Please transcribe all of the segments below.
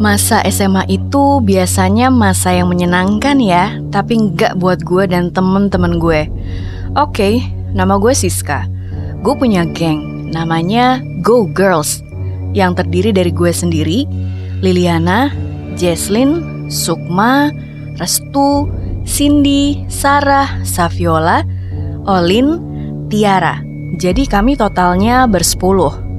Masa SMA itu biasanya masa yang menyenangkan ya, tapi nggak buat gue dan temen-temen gue. Oke, nama gue Siska. Gue punya geng, namanya Go Girls, yang terdiri dari gue sendiri, Liliana, Jesslyn, Sukma, Restu, Cindy, Sarah, Saviola, Olin, Tiara. Jadi kami totalnya bersepuluh.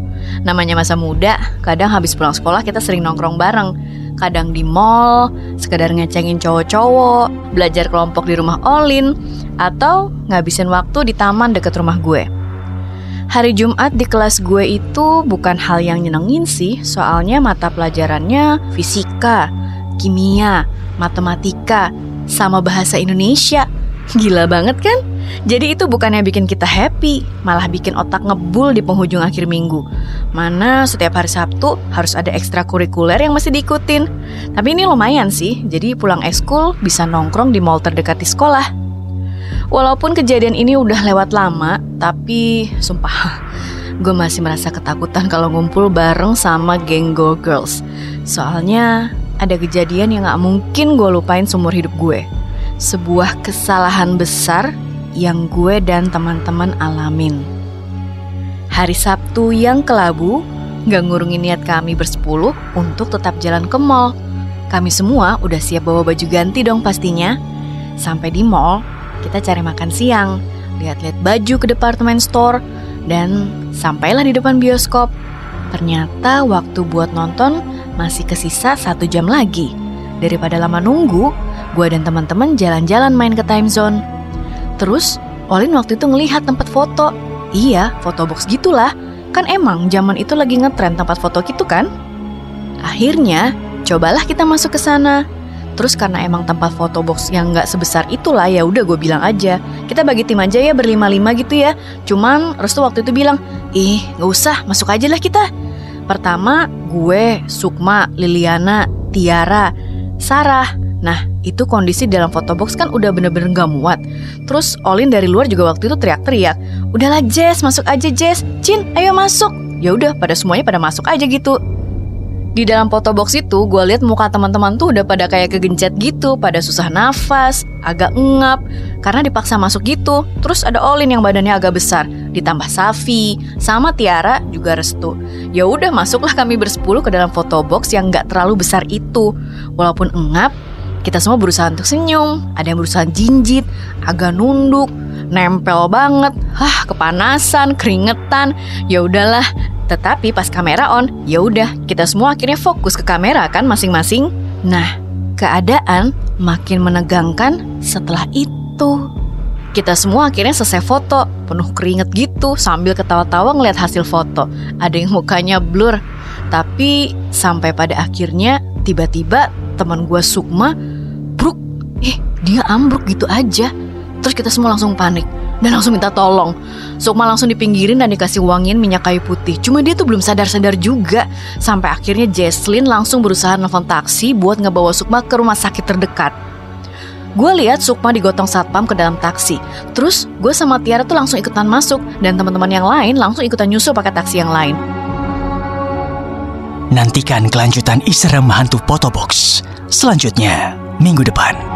Namanya masa muda, kadang habis pulang sekolah kita sering nongkrong bareng. Kadang di mall, sekedar ngecengin cowok-cowok, belajar kelompok di rumah Olin, atau ngabisin waktu di taman deket rumah gue. Hari Jumat di kelas gue itu bukan hal yang nyenengin sih, soalnya mata pelajarannya fisika, kimia, matematika, sama bahasa Indonesia. Gila banget kan? Jadi itu bukannya bikin kita happy, malah bikin otak ngebul di penghujung akhir minggu. Mana setiap hari Sabtu harus ada ekstrakurikuler yang mesti diikutin. Tapi ini lumayan sih, jadi pulang eskul bisa nongkrong di mall terdekat di sekolah. Walaupun kejadian ini udah lewat lama, tapi sumpah gue masih merasa ketakutan kalau ngumpul bareng sama geng Go Girls. Soalnya ada kejadian yang gak mungkin gue lupain seumur hidup gue sebuah kesalahan besar yang gue dan teman-teman alamin. Hari Sabtu yang kelabu, gak ngurungin niat kami bersepuluh untuk tetap jalan ke mall. Kami semua udah siap bawa baju ganti dong pastinya. Sampai di mall, kita cari makan siang, lihat-lihat baju ke departemen store, dan sampailah di depan bioskop. Ternyata waktu buat nonton masih kesisa satu jam lagi. Daripada lama nunggu, gue dan teman-teman jalan-jalan main ke time zone. Terus, Olin waktu itu ngelihat tempat foto. Iya, foto box gitulah. Kan emang zaman itu lagi ngetren tempat foto gitu kan? Akhirnya, cobalah kita masuk ke sana. Terus karena emang tempat foto box yang nggak sebesar itulah ya udah gue bilang aja kita bagi tim aja ya berlima-lima gitu ya. Cuman Restu waktu itu bilang ih nggak usah masuk aja lah kita. Pertama gue, Sukma, Liliana, Tiara, Sarah. Nah, itu kondisi dalam foto box kan udah bener-bener gak muat. Terus Olin dari luar juga waktu itu teriak-teriak. Udahlah Jess, masuk aja Jess. Cin, ayo masuk. Ya udah, pada semuanya pada masuk aja gitu. Di dalam foto box itu, gue lihat muka teman-teman tuh udah pada kayak kegencet gitu, pada susah nafas, agak ngap, karena dipaksa masuk gitu. Terus ada Olin yang badannya agak besar, ditambah Safi, sama Tiara juga restu. Ya udah masuklah kami bersepuluh ke dalam foto box yang nggak terlalu besar itu. Walaupun engap, kita semua berusaha untuk senyum, ada yang berusaha jinjit, agak nunduk, nempel banget, hah kepanasan, keringetan. Ya udahlah, tetapi pas kamera on, ya udah kita semua akhirnya fokus ke kamera kan masing-masing. Nah, keadaan makin menegangkan setelah itu. Kita semua akhirnya selesai foto, penuh keringet gitu sambil ketawa-tawa ngeliat hasil foto. Ada yang mukanya blur, tapi sampai pada akhirnya tiba-tiba teman gue Sukma, bruk, eh dia ambruk gitu aja. Terus kita semua langsung panik dan langsung minta tolong. Sukma langsung dipinggirin dan dikasih wangian minyak kayu putih. Cuma dia tuh belum sadar-sadar juga. Sampai akhirnya Jesslyn langsung berusaha nelfon taksi buat ngebawa Sukma ke rumah sakit terdekat. Gue lihat Sukma digotong satpam ke dalam taksi. Terus gue sama Tiara tuh langsung ikutan masuk dan teman-teman yang lain langsung ikutan nyusul pakai taksi yang lain. Nantikan kelanjutan Isra Hantu Box selanjutnya minggu depan.